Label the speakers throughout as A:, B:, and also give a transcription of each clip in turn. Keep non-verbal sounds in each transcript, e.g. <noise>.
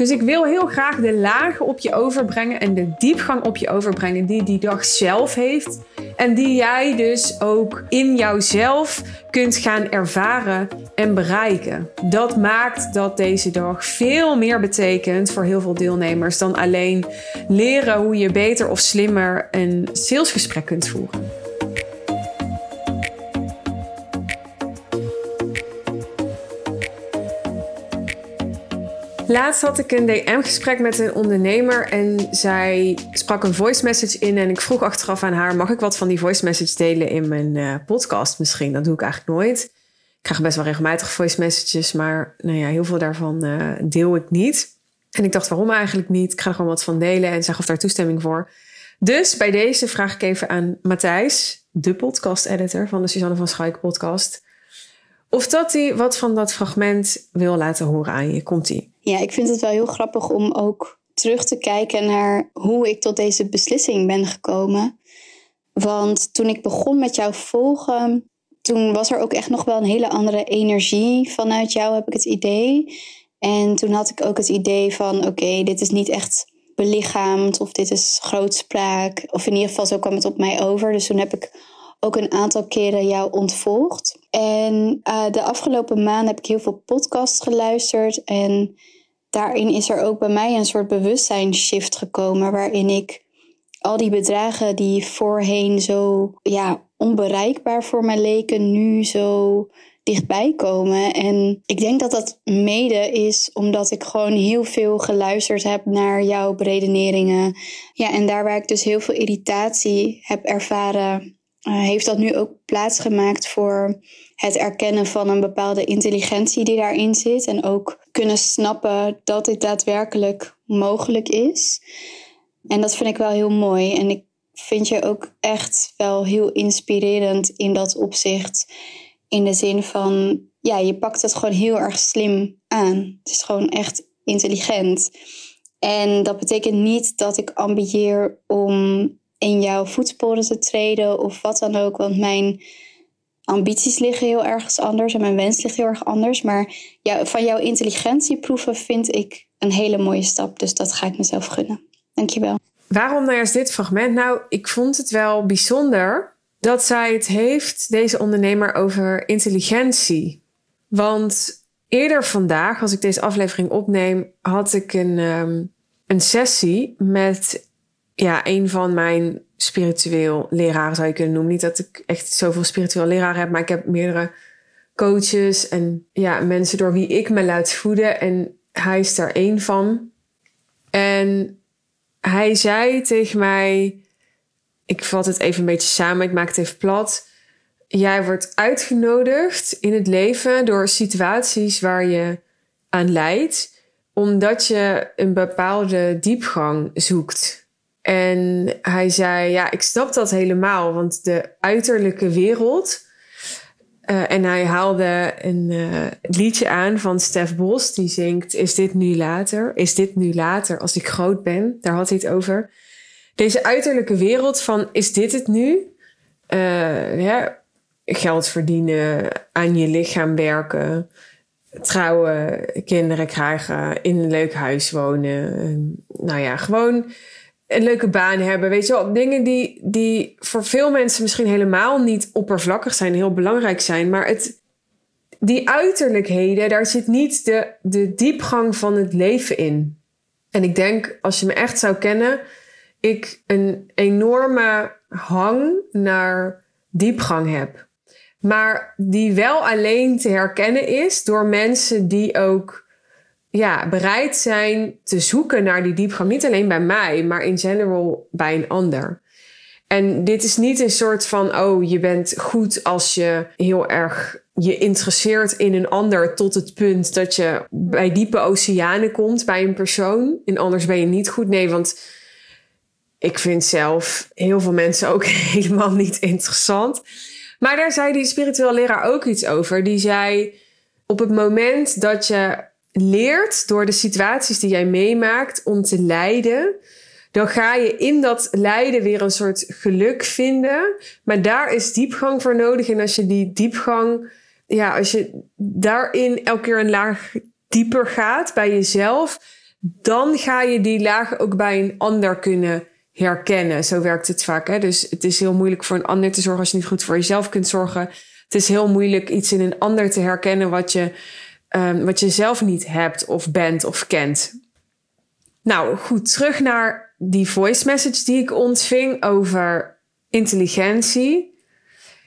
A: Dus ik wil heel graag de lagen op je overbrengen en de diepgang op je overbrengen die die dag zelf heeft. En die jij dus ook in jouzelf kunt gaan ervaren en bereiken. Dat maakt dat deze dag veel meer betekent voor heel veel deelnemers dan alleen leren hoe je beter of slimmer een salesgesprek kunt voeren. Laatst had ik een DM-gesprek met een ondernemer en zij sprak een voice message in. En ik vroeg achteraf aan haar: mag ik wat van die voice message delen in mijn uh, podcast misschien? Dat doe ik eigenlijk nooit. Ik krijg best wel regelmatig voice messages, maar nou ja, heel veel daarvan uh, deel ik niet. En ik dacht: waarom eigenlijk niet? Ik ga er gewoon wat van delen en zeg of daar toestemming voor. Dus bij deze vraag ik even aan Matthijs, de podcast-editor van de Suzanne van Schaik podcast. Of dat hij wat van dat fragment wil laten horen aan je. Komt ie?
B: Ja, ik vind het wel heel grappig om ook terug te kijken naar hoe ik tot deze beslissing ben gekomen. Want toen ik begon met jou volgen, toen was er ook echt nog wel een hele andere energie vanuit jou, heb ik het idee. En toen had ik ook het idee van: oké, dit is niet echt belichaamd of dit is grootspraak. Of in ieder geval, zo kwam het op mij over. Dus toen heb ik ook een aantal keren jou ontvolgd. En uh, de afgelopen maanden heb ik heel veel podcasts geluisterd. En daarin is er ook bij mij een soort bewustzijnsshift gekomen. Waarin ik al die bedragen die voorheen zo ja, onbereikbaar voor mij leken, nu zo dichtbij komen. En ik denk dat dat mede is omdat ik gewoon heel veel geluisterd heb naar jouw beredeneringen. Ja, en daar waar ik dus heel veel irritatie heb ervaren uh, heeft dat nu ook plaatsgemaakt voor het erkennen van een bepaalde intelligentie die daarin zit. En ook kunnen snappen dat dit daadwerkelijk mogelijk is. En dat vind ik wel heel mooi. En ik vind je ook echt wel heel inspirerend in dat opzicht. In de zin van, ja, je pakt het gewoon heel erg slim aan. Het is gewoon echt intelligent. En dat betekent niet dat ik ambieer om in jouw voetsporen te treden of wat dan ook. Want mijn ambities liggen heel ergens anders en mijn wens ligt heel erg anders. Maar ja, van jouw intelligentieproeven vind ik een hele mooie stap. Dus dat ga ik mezelf gunnen. Dankjewel.
A: Waarom nou juist dit fragment? Nou, ik vond het wel bijzonder dat zij het heeft, deze ondernemer, over intelligentie. Want eerder vandaag, als ik deze aflevering opneem, had ik een, um, een sessie met ja, een van mijn spiritueel leraren zou je kunnen noemen. Niet dat ik echt zoveel spiritueel leraren heb, maar ik heb meerdere coaches en ja, mensen door wie ik me laat voeden. En hij is daar één van. En hij zei tegen mij, ik vat het even een beetje samen, ik maak het even plat. Jij wordt uitgenodigd in het leven door situaties waar je aan leidt, omdat je een bepaalde diepgang zoekt. En hij zei: Ja, ik snap dat helemaal, want de uiterlijke wereld. Uh, en hij haalde een uh, liedje aan van Stef Bos, die zingt: Is dit nu later? Is dit nu later als ik groot ben? Daar had hij het over. Deze uiterlijke wereld van: Is dit het nu? Uh, ja, geld verdienen, aan je lichaam werken, trouwen, kinderen krijgen, in een leuk huis wonen. nou ja, gewoon een leuke baan hebben. Weet je wel, dingen die, die voor veel mensen misschien helemaal niet oppervlakkig zijn, heel belangrijk zijn. Maar het, die uiterlijkheden, daar zit niet de, de diepgang van het leven in. En ik denk, als je me echt zou kennen, ik een enorme hang naar diepgang heb. Maar die wel alleen te herkennen is door mensen die ook ja, bereid zijn te zoeken naar die diepgang. Niet alleen bij mij, maar in general bij een ander. En dit is niet een soort van, oh, je bent goed als je heel erg je interesseert in een ander tot het punt dat je bij diepe oceanen komt bij een persoon. En anders ben je niet goed. Nee, want ik vind zelf heel veel mensen ook <laughs> helemaal niet interessant. Maar daar zei die spiritueel leraar ook iets over. Die zei, op het moment dat je leert door de situaties die jij meemaakt om te lijden, dan ga je in dat lijden weer een soort geluk vinden. Maar daar is diepgang voor nodig. En als je die diepgang, ja, als je daarin elke keer een laag dieper gaat bij jezelf, dan ga je die lagen ook bij een ander kunnen herkennen. Zo werkt het vaak. Hè? Dus het is heel moeilijk voor een ander te zorgen als je niet goed voor jezelf kunt zorgen. Het is heel moeilijk iets in een ander te herkennen wat je, um, wat je zelf niet hebt of bent of kent. Nou goed, terug naar die voice message die ik ontving over intelligentie.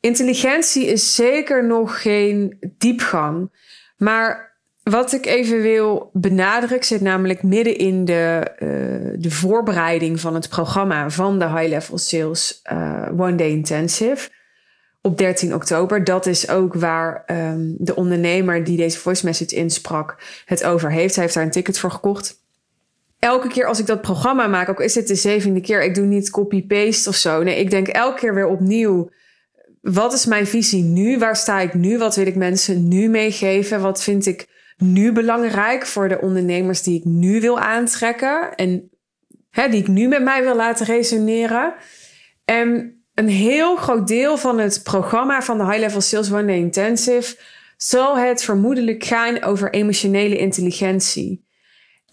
A: Intelligentie is zeker nog geen diepgang. Maar wat ik even wil benadrukken, zit namelijk midden in de, uh, de voorbereiding van het programma van de High Level Sales uh, One Day Intensive op 13 oktober. Dat is ook waar um, de ondernemer die deze voice message insprak het over heeft. Hij heeft daar een ticket voor gekocht. Elke keer als ik dat programma maak, ook is dit de zevende keer, ik doe niet copy-paste of zo. Nee, ik denk elke keer weer opnieuw wat is mijn visie nu? Waar sta ik nu? Wat wil ik mensen nu meegeven? Wat vind ik nu belangrijk voor de ondernemers die ik nu wil aantrekken en hè, die ik nu met mij wil laten resoneren? En een heel groot deel van het programma van de High Level Sales One Day Intensive zal het vermoedelijk gaan over emotionele intelligentie.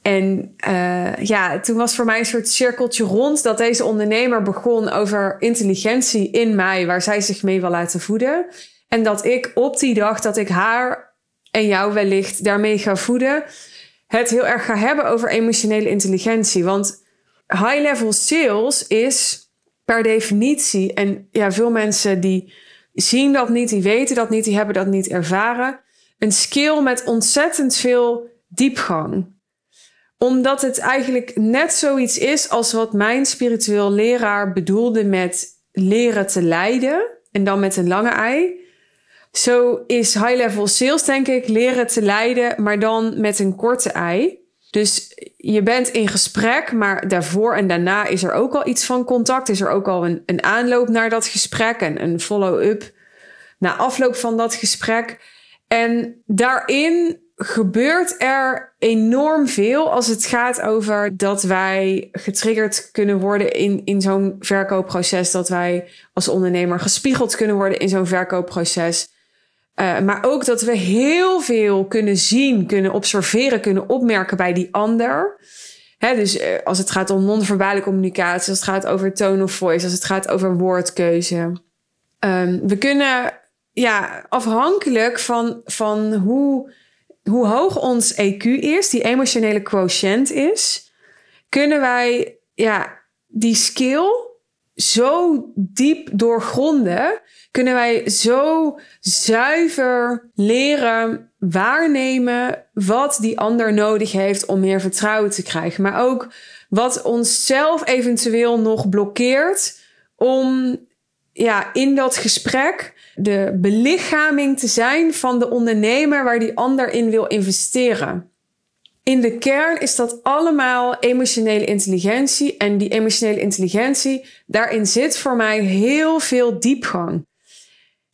A: En uh, ja, toen was voor mij een soort cirkeltje rond dat deze ondernemer begon over intelligentie in mij, waar zij zich mee wil laten voeden. En dat ik op die dag dat ik haar en jou wellicht daarmee ga voeden, het heel erg ga hebben over emotionele intelligentie. Want high-level sales is per definitie, en ja, veel mensen die zien dat niet, die weten dat niet, die hebben dat niet ervaren, een skill met ontzettend veel diepgang omdat het eigenlijk net zoiets is als wat mijn spiritueel leraar bedoelde met leren te leiden. En dan met een lange ei. Zo is high level sales, denk ik, leren te leiden, maar dan met een korte ei. Dus je bent in gesprek, maar daarvoor en daarna is er ook al iets van contact. Is er ook al een, een aanloop naar dat gesprek en een follow-up na afloop van dat gesprek. En daarin gebeurt er enorm veel als het gaat over dat wij getriggerd kunnen worden in, in zo'n verkoopproces. Dat wij als ondernemer gespiegeld kunnen worden in zo'n verkoopproces. Uh, maar ook dat we heel veel kunnen zien, kunnen observeren, kunnen opmerken bij die ander. Hè, dus uh, als het gaat om non-verbale communicatie, als het gaat over tone of voice, als het gaat over woordkeuze. Um, we kunnen ja, afhankelijk van, van hoe hoe hoog ons EQ is, die emotionele quotient is, kunnen wij ja, die skill zo diep doorgronden, kunnen wij zo zuiver leren waarnemen wat die ander nodig heeft om meer vertrouwen te krijgen. Maar ook wat ons zelf eventueel nog blokkeert om ja, in dat gesprek de belichaming te zijn van de ondernemer waar die ander in wil investeren. In de kern is dat allemaal emotionele intelligentie. En die emotionele intelligentie, daarin zit voor mij heel veel diepgang.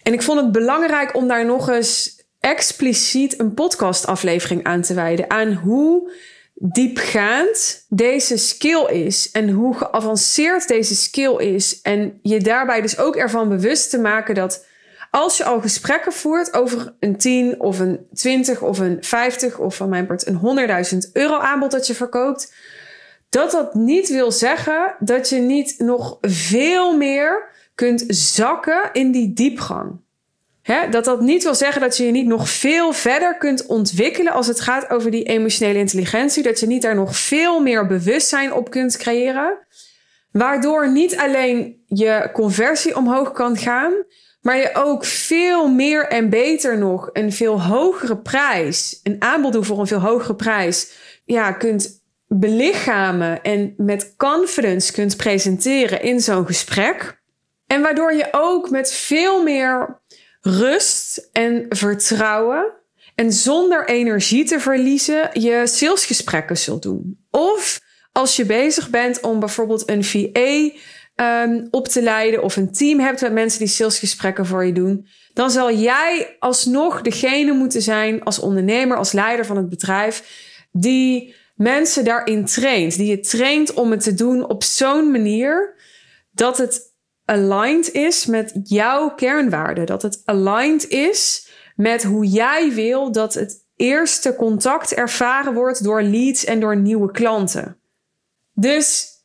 A: En ik vond het belangrijk om daar nog eens expliciet een podcastaflevering aan te wijden. Aan hoe diepgaand deze skill is en hoe geavanceerd deze skill is. En je daarbij dus ook ervan bewust te maken dat als je al gesprekken voert over een 10 of een 20 of een 50 of van mijn part een 100.000 euro aanbod dat je verkoopt, dat dat niet wil zeggen dat je niet nog veel meer kunt zakken in die diepgang. Hè? Dat dat niet wil zeggen dat je je niet nog veel verder kunt ontwikkelen als het gaat over die emotionele intelligentie. Dat je niet daar nog veel meer bewustzijn op kunt creëren. Waardoor niet alleen je conversie omhoog kan gaan, maar je ook veel meer en beter nog een veel hogere prijs, een aanbod doen voor een veel hogere prijs, ja, kunt belichamen en met confidence kunt presenteren in zo'n gesprek. En waardoor je ook met veel meer rust en vertrouwen en zonder energie te verliezen je salesgesprekken zult doen. Of als je bezig bent om bijvoorbeeld een VA um, op te leiden of een team hebt met mensen die salesgesprekken voor je doen, dan zal jij alsnog degene moeten zijn als ondernemer, als leider van het bedrijf, die mensen daarin traint. Die je traint om het te doen op zo'n manier dat het aligned is met jouw kernwaarden. Dat het aligned is met hoe jij wil dat het eerste contact ervaren wordt door leads en door nieuwe klanten. Dus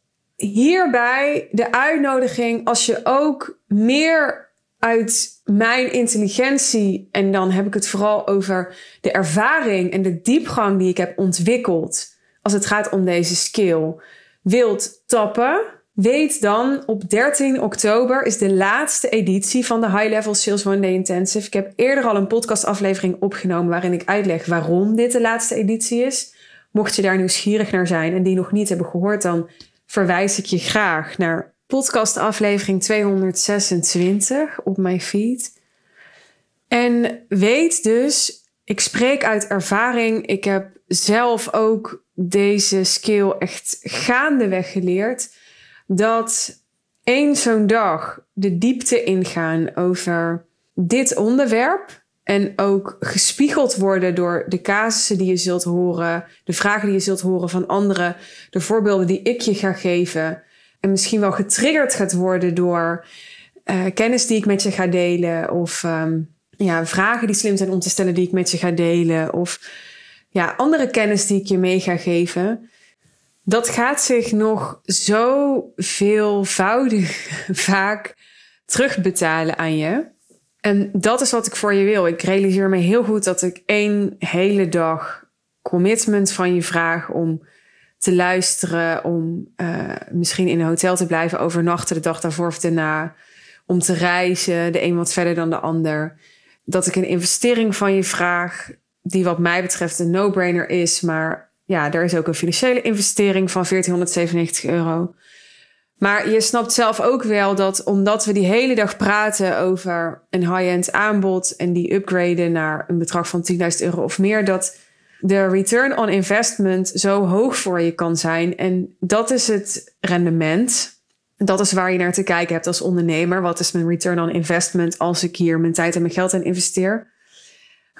A: hierbij de uitnodiging als je ook meer uit mijn intelligentie, en dan heb ik het vooral over de ervaring en de diepgang die ik heb ontwikkeld als het gaat om deze skill, wilt tappen, weet dan op 13 oktober is de laatste editie van de High Level Sales One Day Intensive. Ik heb eerder al een podcastaflevering opgenomen waarin ik uitleg waarom dit de laatste editie is. Mocht je daar nieuwsgierig naar zijn en die nog niet hebben gehoord, dan verwijs ik je graag naar podcastaflevering 226 op mijn feed. En weet dus, ik spreek uit ervaring. Ik heb zelf ook deze skill echt gaandeweg geleerd. Dat één zo'n dag de diepte ingaan over dit onderwerp. En ook gespiegeld worden door de casussen die je zult horen, de vragen die je zult horen van anderen, de voorbeelden die ik je ga geven. En misschien wel getriggerd gaat worden door uh, kennis die ik met je ga delen. Of um, ja, vragen die slim zijn om te stellen die ik met je ga delen. Of ja, andere kennis die ik je mee ga geven. Dat gaat zich nog zo veelvoudig <laughs> vaak terugbetalen aan je. En dat is wat ik voor je wil. Ik realiseer me heel goed dat ik één hele dag commitment van je vraag om te luisteren, om uh, misschien in een hotel te blijven overnachten de dag daarvoor of daarna, om te reizen, de een wat verder dan de ander. Dat ik een investering van je vraag, die wat mij betreft een no-brainer is, maar ja, er is ook een financiële investering van 1497 euro. Maar je snapt zelf ook wel dat omdat we die hele dag praten over een high-end aanbod en die upgraden naar een bedrag van 10.000 euro of meer, dat de return on investment zo hoog voor je kan zijn. En dat is het rendement. Dat is waar je naar te kijken hebt als ondernemer. Wat is mijn return on investment als ik hier mijn tijd en mijn geld in investeer?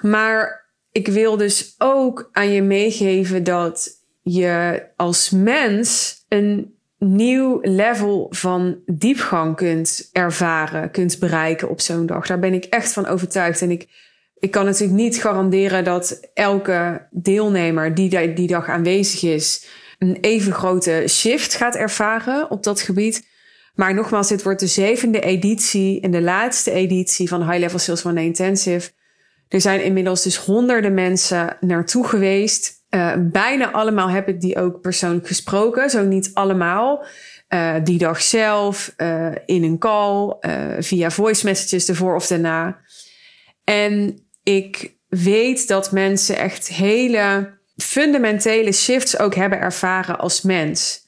A: Maar ik wil dus ook aan je meegeven dat je als mens een nieuw level van diepgang kunt ervaren, kunt bereiken op zo'n dag. Daar ben ik echt van overtuigd. En ik, ik kan natuurlijk niet garanderen dat elke deelnemer die die dag aanwezig is, een even grote shift gaat ervaren op dat gebied. Maar nogmaals, dit wordt de zevende editie en de laatste editie van High Level Sales One Intensive. Er zijn inmiddels dus honderden mensen naartoe geweest. Uh, bijna allemaal heb ik die ook persoonlijk gesproken, zo niet allemaal. Uh, die dag zelf, uh, in een call, via voice messages ervoor of daarna. En ik weet dat mensen echt hele fundamentele shifts ook hebben ervaren als mens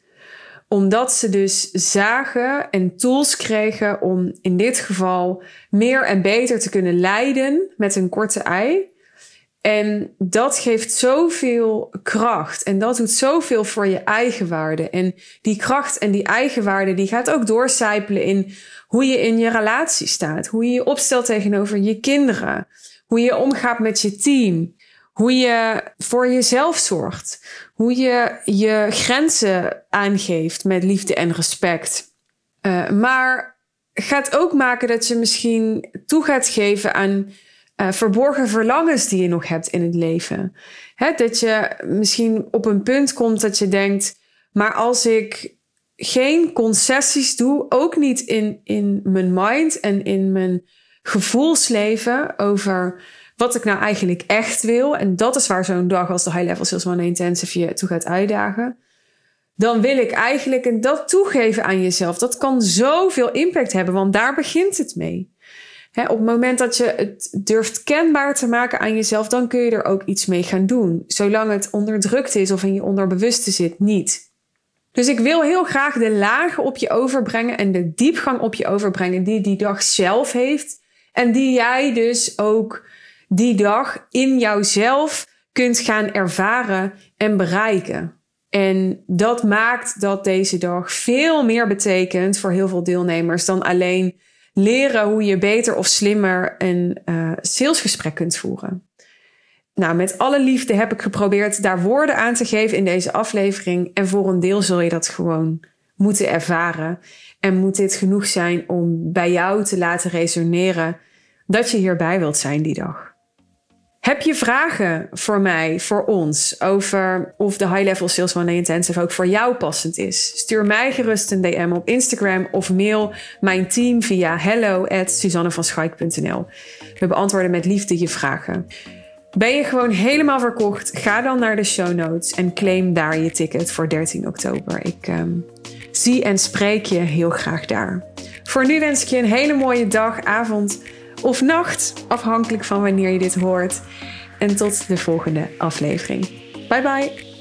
A: omdat ze dus zagen en tools kregen om in dit geval meer en beter te kunnen leiden met een korte ei. En dat geeft zoveel kracht en dat doet zoveel voor je eigenwaarde. En die kracht en die eigenwaarde die gaat ook doorcijpelen in hoe je in je relatie staat, hoe je je opstelt tegenover je kinderen, hoe je omgaat met je team, hoe je voor jezelf zorgt, hoe je je grenzen aangeeft met liefde en respect. Uh, maar gaat ook maken dat je misschien toe gaat geven aan uh, verborgen verlangens die je nog hebt in het leven. Hè, dat je misschien op een punt komt dat je denkt, maar als ik geen concessies doe, ook niet in, in mijn mind en in mijn gevoelsleven over wat ik nou eigenlijk echt wil. En dat is waar zo'n dag als de High Level Sales One Intensive je toe gaat uitdagen. Dan wil ik eigenlijk en dat toegeven aan jezelf. Dat kan zoveel impact hebben, want daar begint het mee. Op het moment dat je het durft kenbaar te maken aan jezelf, dan kun je er ook iets mee gaan doen. Zolang het onderdrukt is of in je onderbewuste zit, niet. Dus ik wil heel graag de lagen op je overbrengen en de diepgang op je overbrengen die die dag zelf heeft. En die jij dus ook die dag in jouzelf kunt gaan ervaren en bereiken. En dat maakt dat deze dag veel meer betekent voor heel veel deelnemers dan alleen leren hoe je beter of slimmer een uh, salesgesprek kunt voeren. Nou, met alle liefde heb ik geprobeerd daar woorden aan te geven in deze aflevering. En voor een deel zul je dat gewoon moeten ervaren. En moet dit genoeg zijn om bij jou te laten resoneren dat je hierbij wilt zijn die dag. Heb je vragen voor mij, voor ons, over of de High Level Sales One Intensive ook voor jou passend is? Stuur mij gerust een DM op Instagram of mail mijn team via hello at We beantwoorden met liefde je vragen. Ben je gewoon helemaal verkocht? Ga dan naar de show notes en claim daar je ticket voor 13 oktober. Ik ehm, zie en spreek je heel graag daar. Voor nu wens ik je een hele mooie dag, avond of nacht, afhankelijk van wanneer je dit hoort. En tot de volgende aflevering. Bye bye.